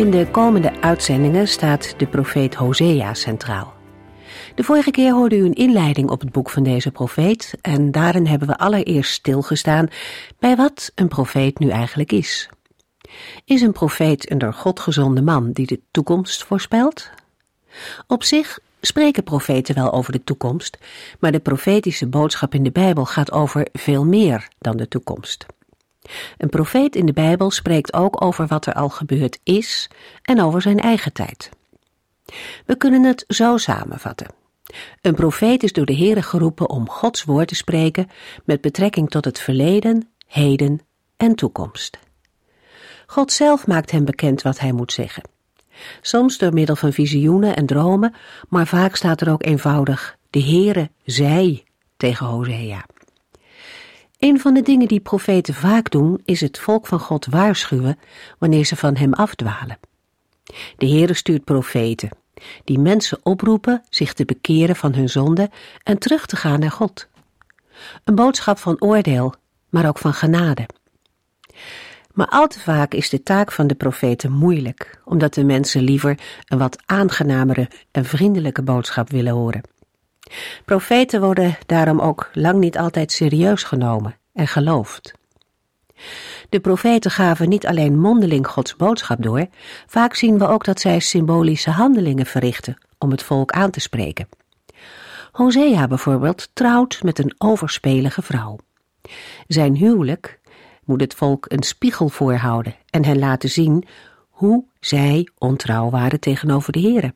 In de komende uitzendingen staat de profeet Hosea centraal. De vorige keer hoorde u een inleiding op het boek van deze profeet en daarin hebben we allereerst stilgestaan bij wat een profeet nu eigenlijk is. Is een profeet een door God gezonde man die de toekomst voorspelt? Op zich spreken profeten wel over de toekomst, maar de profetische boodschap in de Bijbel gaat over veel meer dan de toekomst. Een profeet in de Bijbel spreekt ook over wat er al gebeurd is en over zijn eigen tijd. We kunnen het zo samenvatten. Een profeet is door de Heere geroepen om Gods woord te spreken met betrekking tot het verleden, heden en toekomst. God zelf maakt hem bekend wat hij moet zeggen. Soms door middel van visioenen en dromen, maar vaak staat er ook eenvoudig: De Heere zei tegen Hosea. Een van de dingen die profeten vaak doen, is het volk van God waarschuwen wanneer ze van hem afdwalen. De Heere stuurt profeten, die mensen oproepen zich te bekeren van hun zonde en terug te gaan naar God. Een boodschap van oordeel, maar ook van genade. Maar al te vaak is de taak van de profeten moeilijk, omdat de mensen liever een wat aangenamere en vriendelijke boodschap willen horen. Profeten worden daarom ook lang niet altijd serieus genomen en geloofd. De profeten gaven niet alleen mondeling Gods boodschap door, vaak zien we ook dat zij symbolische handelingen verrichten om het volk aan te spreken. Hosea bijvoorbeeld trouwt met een overspelige vrouw. Zijn huwelijk moet het volk een spiegel voorhouden en hen laten zien hoe zij ontrouw waren tegenover de Here.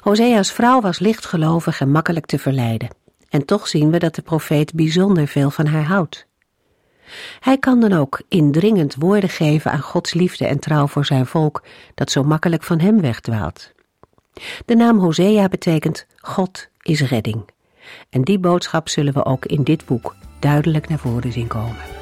Hosea's vrouw was lichtgelovig en makkelijk te verleiden. En toch zien we dat de profeet bijzonder veel van haar houdt. Hij kan dan ook indringend woorden geven aan Gods liefde en trouw voor zijn volk, dat zo makkelijk van hem wegdwaalt. De naam Hosea betekent God is redding. En die boodschap zullen we ook in dit boek duidelijk naar voren zien komen.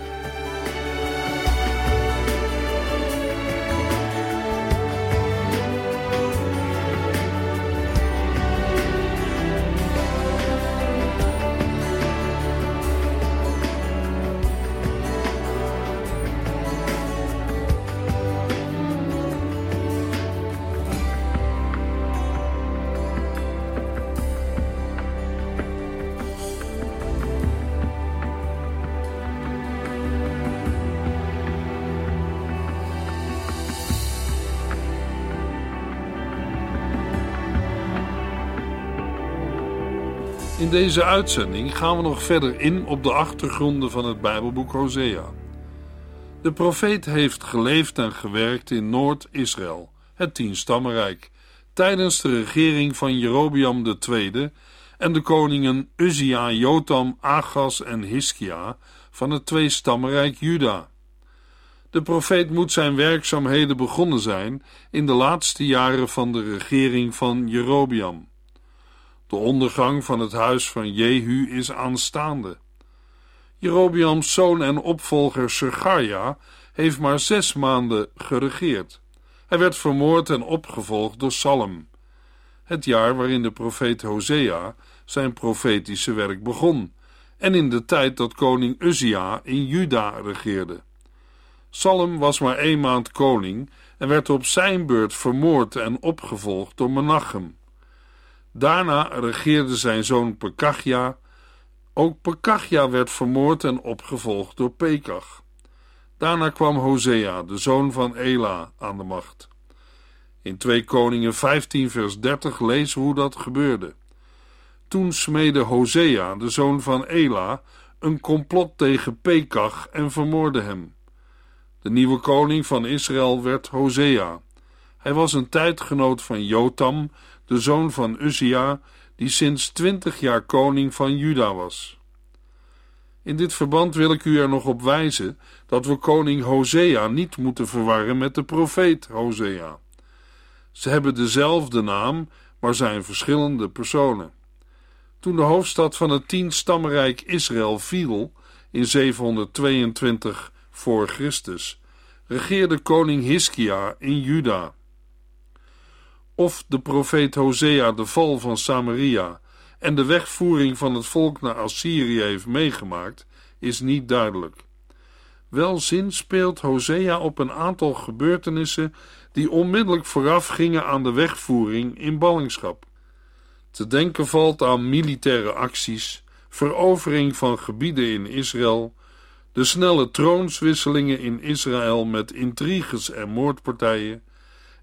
Deze uitzending gaan we nog verder in op de achtergronden van het Bijbelboek Hosea. De profeet heeft geleefd en gewerkt in Noord-Israël, het Tienstammenrijk, tijdens de regering van Jerobiam II en de koningen Uzia, Jotam, Agas en Hiskia van het Tweestammenrijk Juda. De profeet moet zijn werkzaamheden begonnen zijn in de laatste jaren van de regering van Jerobiam. De ondergang van het huis van Jehu is aanstaande. Jerobiams zoon en opvolger Sergaria heeft maar zes maanden geregeerd. Hij werd vermoord en opgevolgd door Salem, het jaar waarin de profeet Hosea zijn profetische werk begon, en in de tijd dat koning Uzia in Juda regeerde. Salem was maar één maand koning en werd op zijn beurt vermoord en opgevolgd door Menachem. Daarna regeerde zijn zoon Pekachia. Ook Pekachia werd vermoord en opgevolgd door Pekach. Daarna kwam Hosea, de zoon van Ela, aan de macht. In 2 Koningen 15 vers 30 lezen hoe dat gebeurde. Toen smeedde Hosea, de zoon van Ela, een complot tegen Pekach en vermoordde hem. De nieuwe koning van Israël werd Hosea. Hij was een tijdgenoot van Jotam, de zoon van Uzia, die sinds twintig jaar koning van Juda was. In dit verband wil ik u er nog op wijzen dat we koning Hosea niet moeten verwarren met de profeet Hosea. Ze hebben dezelfde naam, maar zijn verschillende personen. Toen de hoofdstad van het tienstammenrijk Israël viel in 722 voor Christus, regeerde koning Hiskia in Juda. Of de profeet Hosea de val van Samaria en de wegvoering van het volk naar Assyrië heeft meegemaakt, is niet duidelijk. Wel zin speelt Hosea op een aantal gebeurtenissen die onmiddellijk vooraf gingen aan de wegvoering in ballingschap. Te denken valt aan militaire acties, verovering van gebieden in Israël, de snelle troonswisselingen in Israël met intriges en moordpartijen,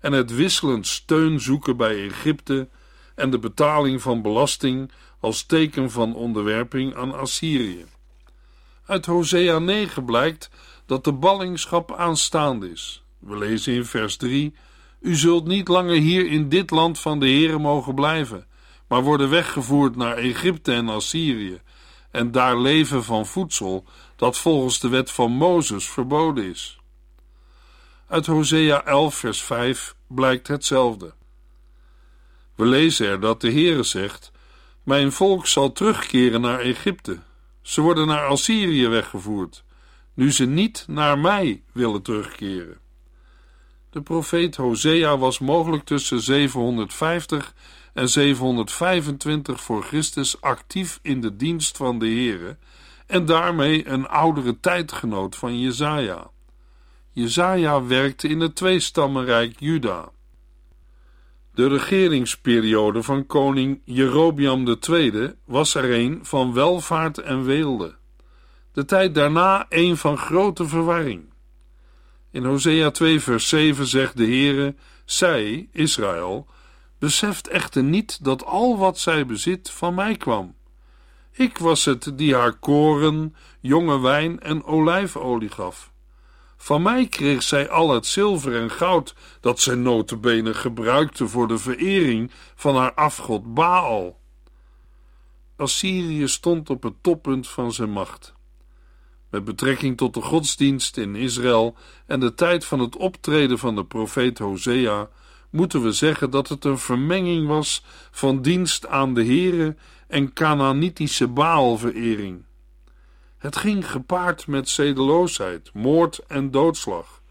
en het wisselend steun zoeken bij Egypte en de betaling van belasting als teken van onderwerping aan Assyrië. Uit Hosea 9 blijkt dat de ballingschap aanstaande is. We lezen in vers 3: U zult niet langer hier in dit land van de Heere mogen blijven, maar worden weggevoerd naar Egypte en Assyrië, en daar leven van voedsel dat volgens de wet van Mozes verboden is. Uit Hosea 11, vers 5 blijkt hetzelfde. We lezen er dat de Heere zegt: Mijn volk zal terugkeren naar Egypte. Ze worden naar Assyrië weggevoerd, nu ze niet naar mij willen terugkeren. De profeet Hosea was mogelijk tussen 750 en 725 voor Christus actief in de dienst van de Heere en daarmee een oudere tijdgenoot van Jezaja. Jezaja werkte in het tweestammenrijk Juda. De regeringsperiode van koning Jerobiam II was er een van welvaart en weelde. De tijd daarna een van grote verwarring. In Hosea 2 vers 7 zegt de Heere, zij, Israël, beseft echter niet dat al wat zij bezit van mij kwam. Ik was het die haar koren, jonge wijn en olijfolie gaf. Van mij kreeg zij al het zilver en goud dat zij notabene gebruikte voor de verering van haar afgod Baal. Assyrië stond op het toppunt van zijn macht. Met betrekking tot de godsdienst in Israël en de tijd van het optreden van de profeet Hosea moeten we zeggen dat het een vermenging was van dienst aan de Here en Canaanitische Baalverering. Het ging gepaard met zedeloosheid, moord en doodslag,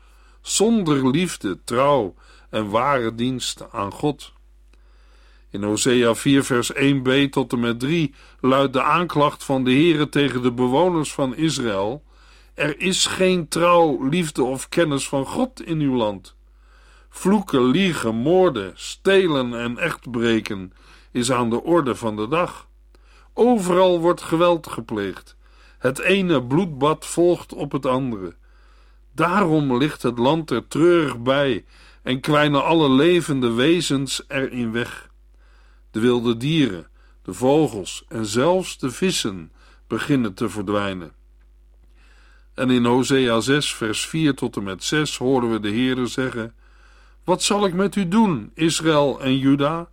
zonder liefde, trouw en ware dienst aan God. In Hosea 4 vers 1b tot en met 3 luidt de aanklacht van de Heere tegen de bewoners van Israël: Er is geen trouw, liefde of kennis van God in uw land. Vloeken, liegen, moorden, stelen en echtbreken is aan de orde van de dag. Overal wordt geweld gepleegd. Het ene bloedbad volgt op het andere. Daarom ligt het land er treurig bij en kwijnen alle levende wezens erin weg. De wilde dieren, de vogels en zelfs de vissen beginnen te verdwijnen. En in Hosea 6, vers 4 tot en met 6 horen we de Heere zeggen: Wat zal ik met u doen, Israël en Juda?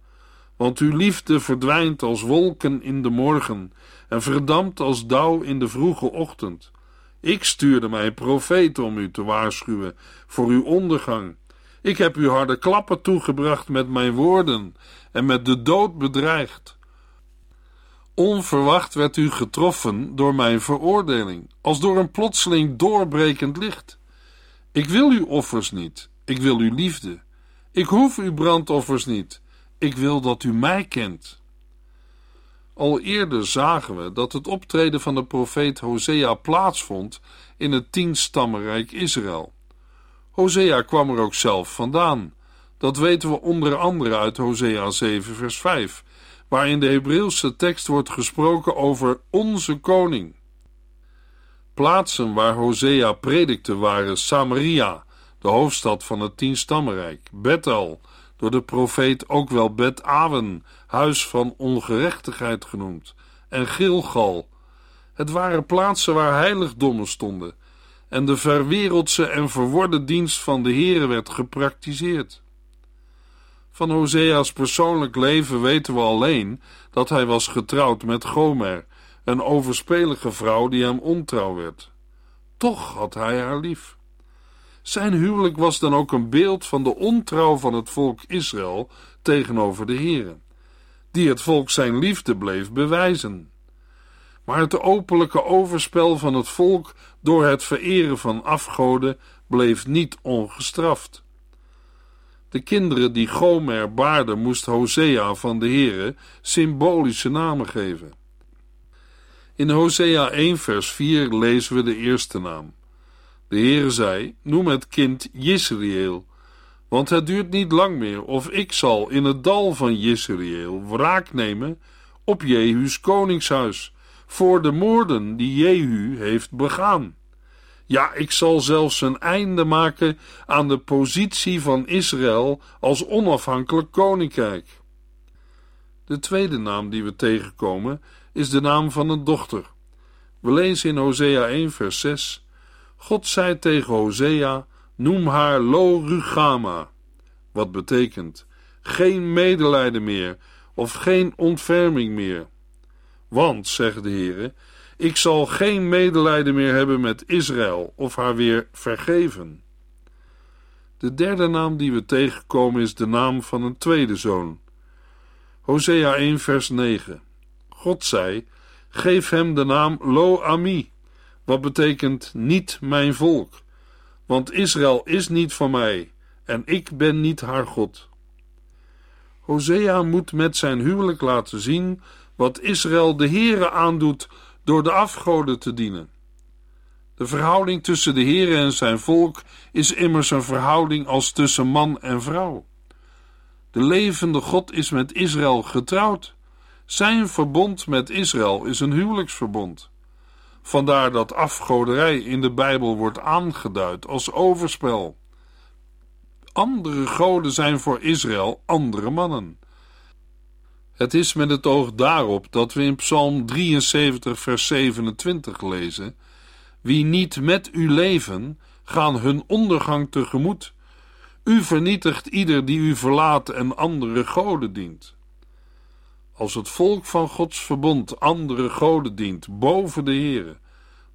Want uw liefde verdwijnt als wolken in de morgen en verdampt als dauw in de vroege ochtend. Ik stuurde mijn profeet om u te waarschuwen voor uw ondergang. Ik heb u harde klappen toegebracht met mijn woorden en met de dood bedreigd. Onverwacht werd u getroffen door mijn veroordeling, als door een plotseling doorbrekend licht. Ik wil uw offers niet, ik wil uw liefde. Ik hoef uw brandoffers niet, ik wil dat u mij kent. Al eerder zagen we dat het optreden van de profeet Hosea plaatsvond in het tienstammenrijk Israël. Hosea kwam er ook zelf vandaan. Dat weten we onder andere uit Hosea 7 vers 5, waarin de Hebreeuwse tekst wordt gesproken over onze koning. Plaatsen waar Hosea predikte waren Samaria, de hoofdstad van het tienstammenrijk, Bethel, door de profeet ook wel Bet Awen, huis van ongerechtigheid genoemd, en Gilgal. Het waren plaatsen waar heiligdommen stonden en de verwereldse en verworde dienst van de Here werd gepraktiseerd. Van Hosea's persoonlijk leven weten we alleen dat hij was getrouwd met Gomer, een overspelige vrouw die hem ontrouw werd. Toch had hij haar lief. Zijn huwelijk was dan ook een beeld van de ontrouw van het volk Israël tegenover de Here, die het volk zijn liefde bleef bewijzen. Maar het openlijke overspel van het volk door het vereren van afgoden bleef niet ongestraft. De kinderen die Gomer baarden moest Hosea van de Here symbolische namen geven. In Hosea 1 vers 4 lezen we de eerste naam. De Heere zei, noem het kind Jisrael, want het duurt niet lang meer of ik zal in het dal van Jisrael wraak nemen op Jehu's koningshuis voor de moorden die Jehu heeft begaan. Ja, ik zal zelfs een einde maken aan de positie van Israël als onafhankelijk koninkrijk. De tweede naam die we tegenkomen is de naam van een dochter. We lezen in Hosea 1 vers 6 God zei tegen Hosea, noem haar Lo Rugama, wat betekent geen medelijden meer of geen ontferming meer. Want, zegt de Heere, ik zal geen medelijden meer hebben met Israël of haar weer vergeven. De derde naam die we tegenkomen is de naam van een tweede zoon. Hosea 1 vers 9. God zei, geef hem de naam Lo Wat betekent niet mijn volk, want Israël is niet van mij en ik ben niet haar God. Hosea moet met zijn huwelijk laten zien wat Israël de Heere aandoet door de afgoden te dienen. De verhouding tussen de Heere en zijn volk is immers een verhouding als tussen man en vrouw. De levende God is met Israël getrouwd. Zijn verbond met Israël is een huwelijksverbond. Vandaar dat afgoderij in de Bijbel wordt aangeduid als overspel. Andere goden zijn voor Israël andere mannen. Het is met het oog daarop dat we in Psalm 73, vers 27 lezen: Wie niet met u leven, gaan hun ondergang tegemoet. U vernietigt ieder die u verlaat en andere goden dient. Als het volk van Gods verbond andere goden dient boven de Heere,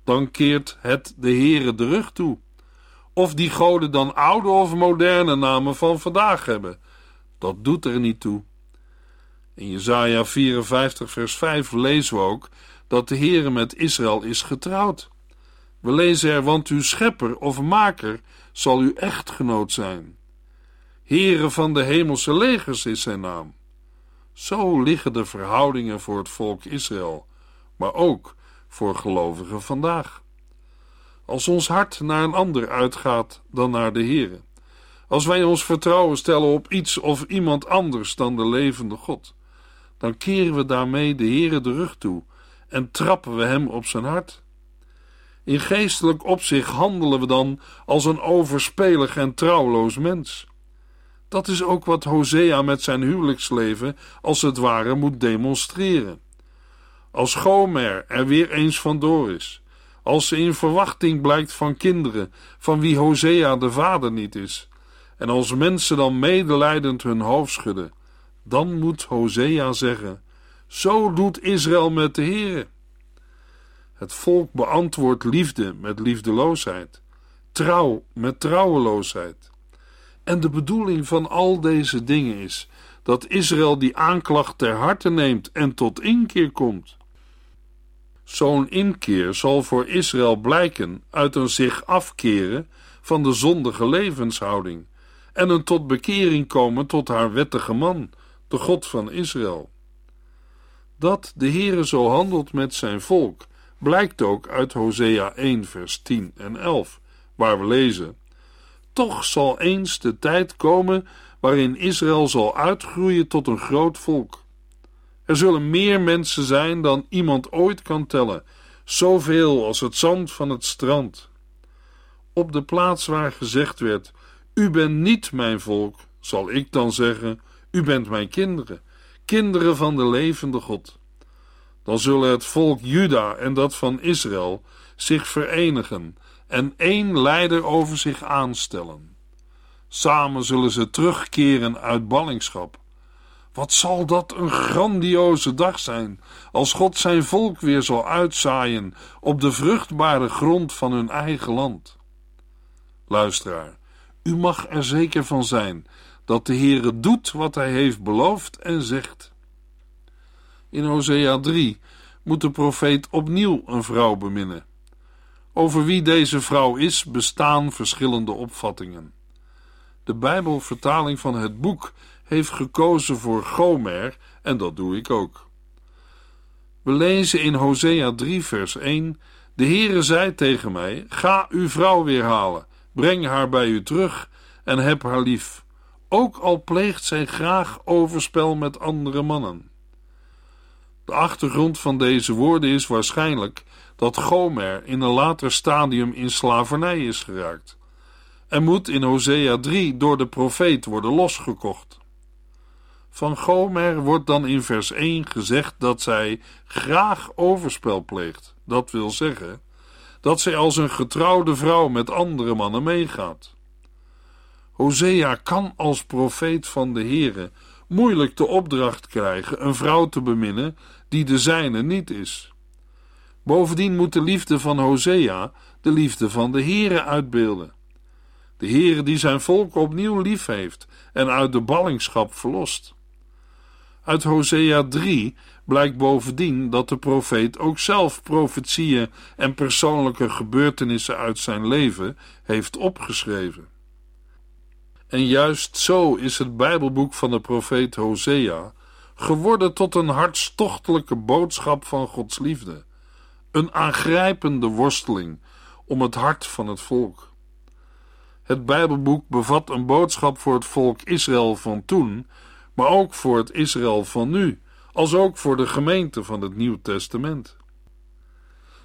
dan keert het de Heere de rug toe. Of die goden dan oude of moderne namen van vandaag hebben, dat doet er niet toe. In Jesaja 54 vers 5 lezen we ook dat de Heere met Israël is getrouwd. We lezen er, want uw schepper of maker zal uw echtgenoot zijn. Heere van de hemelse legers is zijn naam. Zo liggen de verhoudingen voor het volk Israël, maar ook voor gelovigen vandaag. Als ons hart naar een ander uitgaat dan naar de Heere, als wij ons vertrouwen stellen op iets of iemand anders dan de levende God, dan keren we daarmee de Heere de rug toe en trappen we hem op zijn hart. In geestelijk opzicht handelen we dan als een overspelig en trouwloos mens. Dat is ook wat Hosea met zijn huwelijksleven als het ware moet demonstreren. Als Gomer er weer eens vandoor is, als ze in verwachting blijkt van kinderen van wie Hosea de vader niet is, en als mensen dan medelijdend hun hoofd schudden, dan moet Hosea zeggen: Zo doet Israël met de Heere. Het volk beantwoordt liefde met liefdeloosheid, trouw met trouweloosheid. En de bedoeling van al deze dingen is dat Israël die aanklacht ter harte neemt en tot inkeer komt. Zo'n inkeer zal voor Israël blijken uit een zich afkeren van de zondige levenshouding en een tot bekering komen tot haar wettige man, de God van Israël. Dat de Heere zo handelt met zijn volk, blijkt ook uit Hosea 1 vers 10 en 11, waar we lezen toch zal eens de tijd komen waarin Israël zal uitgroeien tot een groot volk. Er zullen meer mensen zijn dan iemand ooit kan tellen, zoveel als het zand van het strand. Op de plaats waar gezegd werd: U bent niet mijn volk, zal ik dan zeggen: U bent mijn kinderen, kinderen van de levende God. Dan zullen het volk Juda en dat van Israël zich verenigen en één leider over zich aanstellen. Samen zullen ze terugkeren uit ballingschap. Wat zal dat een grandioze dag zijn, als God zijn volk weer zal uitzaaien op de vruchtbare grond van hun eigen land. Luisteraar, u mag er zeker van zijn dat de Heere doet wat hij heeft beloofd en zegt. In Hosea 3 moet de profeet opnieuw een vrouw beminnen. Over wie deze vrouw is, bestaan verschillende opvattingen. De Bijbelvertaling van het boek heeft gekozen voor Gomer en dat doe ik ook. We lezen in Hosea 3 vers 1 De Heere zei tegen mij, ga uw vrouw weer halen, breng haar bij u terug en heb haar lief, ook al pleegt zij graag overspel met andere mannen. De achtergrond van deze woorden is waarschijnlijk dat Gomer in een later stadium in slavernij is geraakt en moet in Hosea 3 door de profeet worden losgekocht. Van Gomer wordt dan in vers 1 gezegd dat zij graag overspel pleegt. Dat wil zeggen dat zij als een getrouwde vrouw met andere mannen meegaat. Hosea kan als profeet van de Here moeilijk de opdracht krijgen een vrouw te beminnen die de zijne niet is. Bovendien moet de liefde van Hosea de liefde van de Here uitbeelden. De Heere die zijn volk opnieuw lief heeft en uit de ballingschap verlost. Uit Hosea 3 blijkt bovendien dat de profeet ook zelf profetieën en persoonlijke gebeurtenissen uit zijn leven heeft opgeschreven. En juist zo is het Bijbelboek van de profeet Hosea geworden tot een hartstochtelijke boodschap van Gods liefde, een aangrijpende worsteling om het hart van het volk. Het Bijbelboek bevat een boodschap voor het volk Israël van toen, maar ook voor het Israël van nu, als ook voor de gemeente van het Nieuw Testament.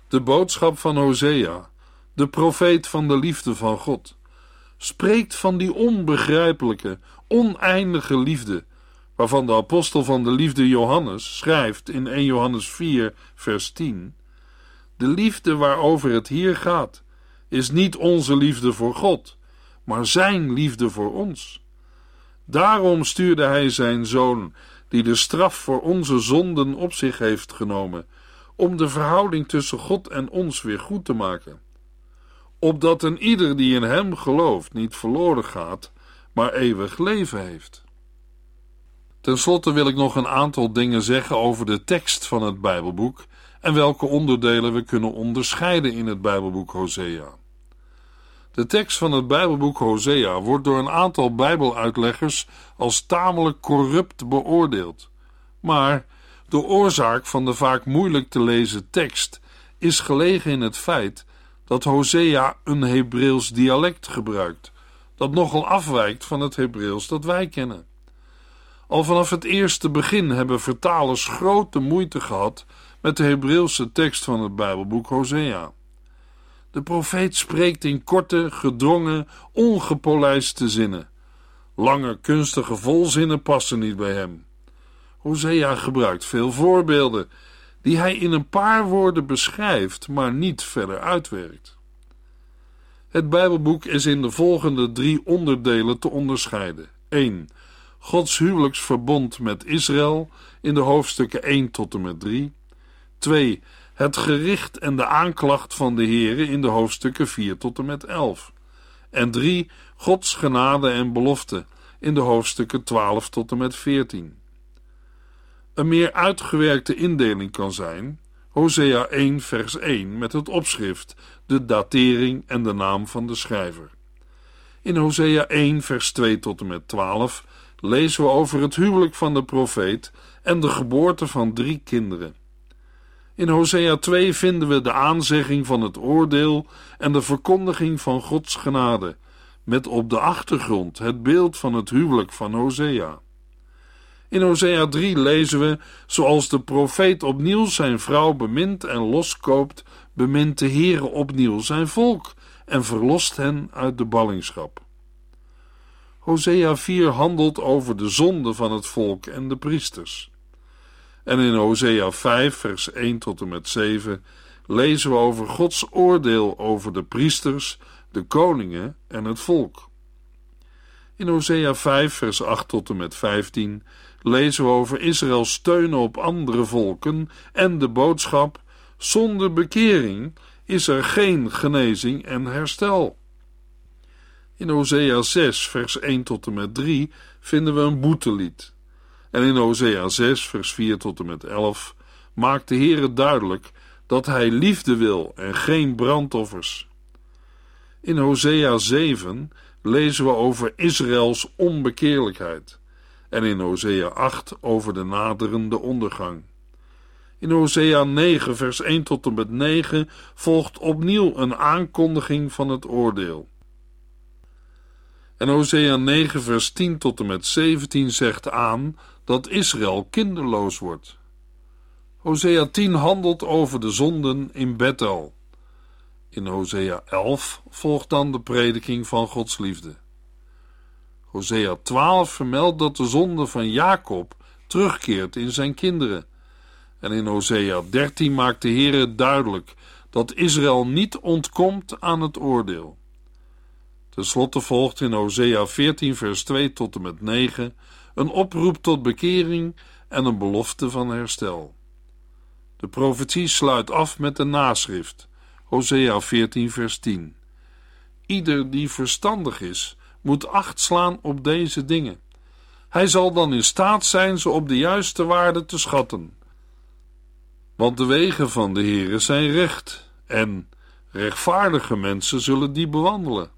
De boodschap van Hosea, de profeet van de liefde van God, spreekt van die onbegrijpelijke, oneindige liefde, waarvan de apostel van de liefde Johannes schrijft in 1 Johannes 4, vers 10: De liefde waarover het hier gaat, is niet onze liefde voor God maar zijn liefde voor ons. Daarom stuurde hij zijn zoon, die de straf voor onze zonden op zich heeft genomen, om de verhouding tussen God en ons weer goed te maken. Opdat een ieder die in hem gelooft niet verloren gaat, maar eeuwig leven heeft. Ten slotte wil ik nog een aantal dingen zeggen over de tekst van het Bijbelboek en welke onderdelen we kunnen onderscheiden in het Bijbelboek Hosea. De tekst van het Bijbelboek Hosea wordt door een aantal Bijbeluitleggers als tamelijk corrupt beoordeeld. Maar de oorzaak van de vaak moeilijk te lezen tekst is gelegen in het feit dat Hosea een Hebreeuws dialect gebruikt, dat nogal afwijkt van het Hebreeuws dat wij kennen. Al vanaf het eerste begin hebben vertalers grote moeite gehad met de Hebreeuwse tekst van het Bijbelboek Hosea. De profeet spreekt in korte, gedrongen, ongepolijste zinnen. Lange, kunstige volzinnen passen niet bij hem. Hosea gebruikt veel voorbeelden die hij in een paar woorden beschrijft, maar niet verder uitwerkt. Het Bijbelboek is in de volgende drie onderdelen te onderscheiden. 1. Gods huwelijksverbond met Israël in de hoofdstukken 1 tot en met 3. 2 het gericht en de aanklacht van de Heere in de hoofdstukken 4 tot en met 11. En 3. Gods genade en belofte in de hoofdstukken 12 tot en met 14. Een meer uitgewerkte indeling kan zijn Hosea 1 vers 1 met het opschrift, de datering en de naam van de schrijver. In Hosea 1 vers 2 tot en met 12 lezen we over het huwelijk van de profeet en de geboorte van drie kinderen. In Hosea 2 vinden we de aanzegging van het oordeel en de verkondiging van Gods genade, met op de achtergrond het beeld van het huwelijk van Hosea. In Hosea 3 lezen we: Zoals de profeet opnieuw zijn vrouw bemint en loskoopt, bemint de Heere opnieuw zijn volk en verlost hen uit de ballingschap. Hosea 4 handelt over de zonde van het volk en de priesters. En in Hosea 5, vers 1 tot en met 7 lezen we over Gods oordeel over de priesters, de koningen en het volk. In Hosea 5, vers 8 tot en met 15 lezen we over Israëls steunen op andere volken en de boodschap: zonder bekering is er geen genezing en herstel. In Hosea 6, vers 1 tot en met 3 vinden we een boetelied. En in Hosea 6, vers 4 tot en met 11 maakt de Heere duidelijk dat hij liefde wil en geen brandoffers. In Hosea 7 lezen we over Israëls onbekeerlijkheid en in Hosea 8 over de naderende ondergang. In Hosea 9, vers 1 tot en met 9 volgt opnieuw een aankondiging van het oordeel. En Hosea 9, vers 10 tot en met 17 zegt aan dat Israël kinderloos wordt. Hosea 10 handelt over de zonden in Bethel. In Hosea 11 volgt dan de prediking van Gods liefde. Hosea 12 vermeldt dat de zonde van Jacob terugkeert in zijn kinderen. En in Hosea 13 maakt de Heer duidelijk dat Israël niet ontkomt aan het oordeel. Ten slotte volgt in Hosea 14 vers 2 tot en met 9 een oproep tot bekering en een belofte van herstel. De profetie sluit af met de naschrift, Hosea 14 vers 10. Ieder die verstandig is, moet acht slaan op deze dingen. Hij zal dan in staat zijn ze op de juiste waarde te schatten. Want de wegen van de Heere zijn recht, en rechtvaardige mensen zullen die bewandelen.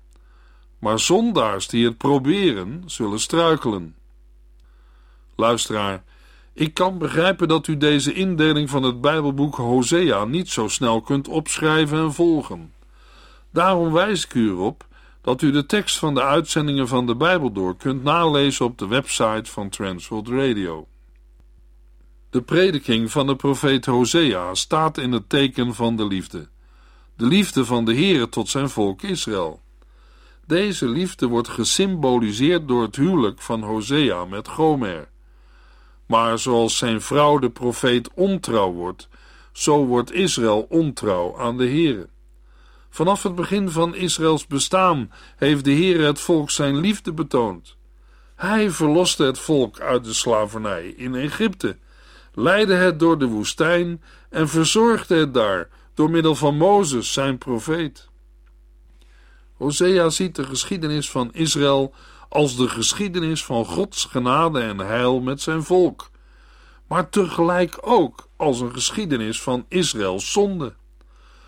Maar zondaars die het proberen, zullen struikelen. Luisteraar, ik kan begrijpen dat u deze indeling van het Bijbelboek Hosea niet zo snel kunt opschrijven en volgen. Daarom wijs ik u erop dat u de tekst van de uitzendingen van de Bijbel door kunt nalezen op de website van Transworld Radio. De prediking van de profeet Hosea staat in het teken van de liefde. De liefde van de Heere tot zijn volk Israël. Deze liefde wordt gesymboliseerd door het huwelijk van Hosea met Gomer. Maar zoals zijn vrouw de profeet ontrouw wordt, zo wordt Israël ontrouw aan de Heere. Vanaf het begin van Israëls bestaan heeft de Heer het volk zijn liefde betoond. Hij verloste het volk uit de slavernij in Egypte, leidde het door de woestijn en verzorgde het daar door middel van Mozes, zijn profeet. Hosea ziet de geschiedenis van Israël als de geschiedenis van Gods genade en heil met zijn volk, maar tegelijk ook als een geschiedenis van Israëls zonde.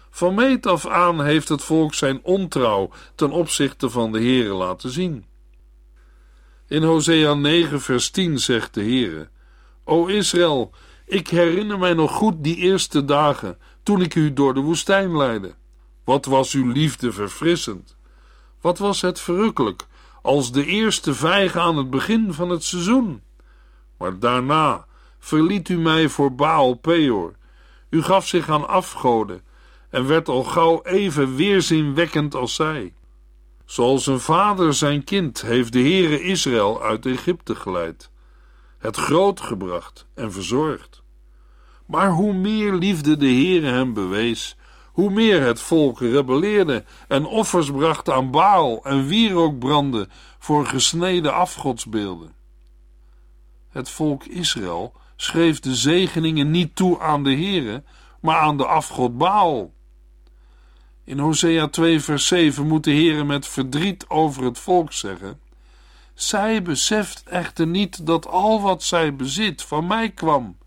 Van meet af aan heeft het volk zijn ontrouw ten opzichte van de Heere laten zien. In Hosea 9 vers 10 zegt de Heere, O Israël, ik herinner mij nog goed die eerste dagen, toen ik u door de woestijn leidde. Wat was uw liefde verfrissend? Wat was het verrukkelijk, als de eerste vijgen aan het begin van het seizoen? Maar daarna verliet u mij voor Baal Peor. U gaf zich aan afgoden en werd al gauw even weerzinwekkend als zij. Zoals een vader zijn kind heeft de Heere Israël uit Egypte geleid, het grootgebracht en verzorgd. Maar hoe meer liefde de Heere hem bewees, hoe meer het volk rebelleerde en offers bracht aan Baal en wierook brandde voor gesneden afgodsbeelden. Het volk Israël schreef de zegeningen niet toe aan de Heere, maar aan de afgod Baal. In Hosea 2 vers 7 moet de Heere met verdriet over het volk zeggen: Zij beseft echter niet dat al wat zij bezit van mij kwam.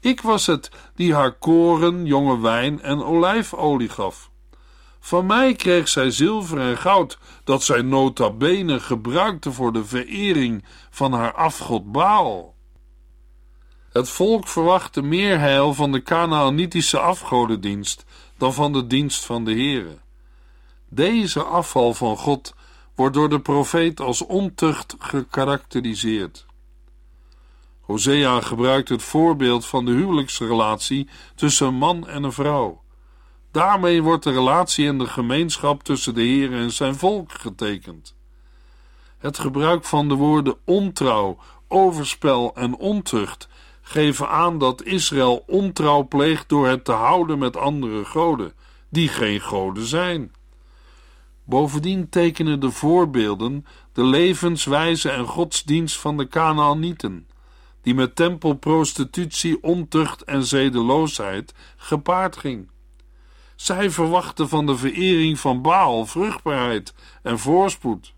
Ik was het die haar koren, jonge wijn en olijfolie gaf. Van mij kreeg zij zilver en goud, dat zij nota bene gebruikte voor de verering van haar afgod Baal. Het volk verwachtte meer heil van de Canaanitische afgodendienst dan van de dienst van de Heere. Deze afval van God wordt door de profeet als ontucht gekarakteriseerd. Hosea gebruikt het voorbeeld van de huwelijksrelatie tussen een man en een vrouw. Daarmee wordt de relatie en de gemeenschap tussen de Heer en zijn volk getekend. Het gebruik van de woorden ontrouw, overspel en ontucht geven aan dat Israël ontrouw pleegt door het te houden met andere goden, die geen goden zijn. Bovendien tekenen de voorbeelden de levenswijze en godsdienst van de Kanaanieten, die met tempelprostitutie, ontucht en zedeloosheid gepaard ging. Zij verwachten van de verering van Baal vruchtbaarheid en voorspoed.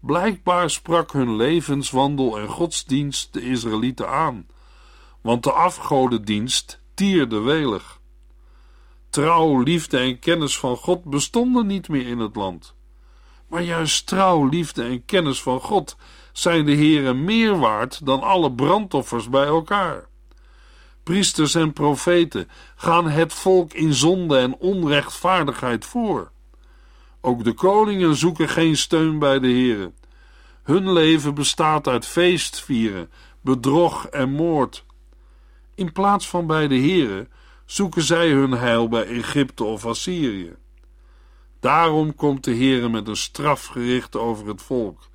Blijkbaar sprak hun levenswandel en godsdienst de Israëlieten aan, want de afgodendienst tierde welig. Trouw, liefde en kennis van God bestonden niet meer in het land. Maar juist trouw, liefde en kennis van God zijn de Heren meer waard dan alle brandoffers bij elkaar. Priesters en profeten gaan het volk in zonde en onrechtvaardigheid voor. Ook de koningen zoeken geen steun bij de Heren. Hun leven bestaat uit feestvieren, bedrog en moord. In plaats van bij de Heren zoeken zij hun heil bij Egypte of Assyrië. Daarom komt de Heere met een straf gericht over het volk.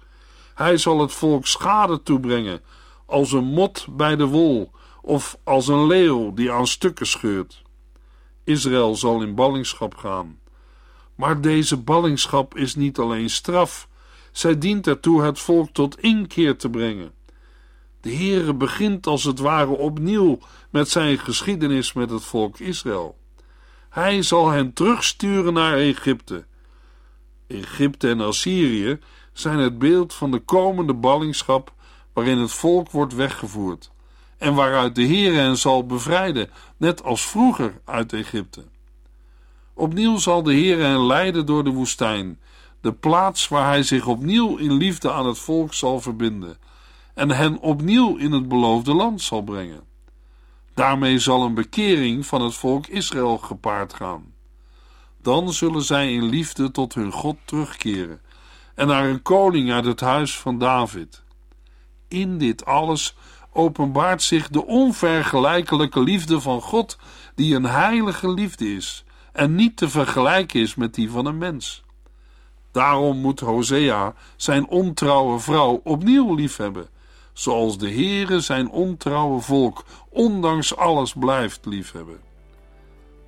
Hij zal het volk schade toebrengen, als een mot bij de wol, of als een leeuw die aan stukken scheurt. Israël zal in ballingschap gaan. Maar deze ballingschap is niet alleen straf, zij dient ertoe het volk tot inkeer te brengen. De Heere begint als het ware opnieuw met zijn geschiedenis met het volk Israël. Hij zal hen terugsturen naar Egypte. Egypte en Assyrië zijn het beeld van de komende ballingschap waarin het volk wordt weggevoerd en waaruit de Heer hen zal bevrijden, net als vroeger uit Egypte. Opnieuw zal de Heer hen leiden door de woestijn, de plaats waar hij zich opnieuw in liefde aan het volk zal verbinden en hen opnieuw in het beloofde land zal brengen. Daarmee zal een bekering van het volk Israël gepaard gaan. Dan zullen zij in liefde tot hun God terugkeren en naar een koning uit het huis van David. In dit alles openbaart zich de onvergelijkelijke liefde van God, die een heilige liefde is en niet te vergelijken is met die van een mens. Daarom moet Hosea zijn ontrouwe vrouw opnieuw liefhebben, zoals de Heere zijn ontrouwe volk ondanks alles blijft liefhebben.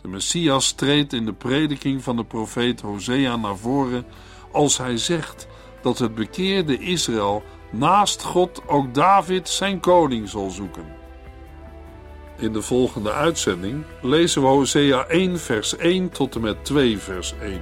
De Messias treedt in de prediking van de profeet Hosea naar voren als hij zegt dat het bekeerde Israël naast God ook David zijn koning zal zoeken. In de volgende uitzending lezen we Hosea 1 vers 1 tot en met 2 vers 1.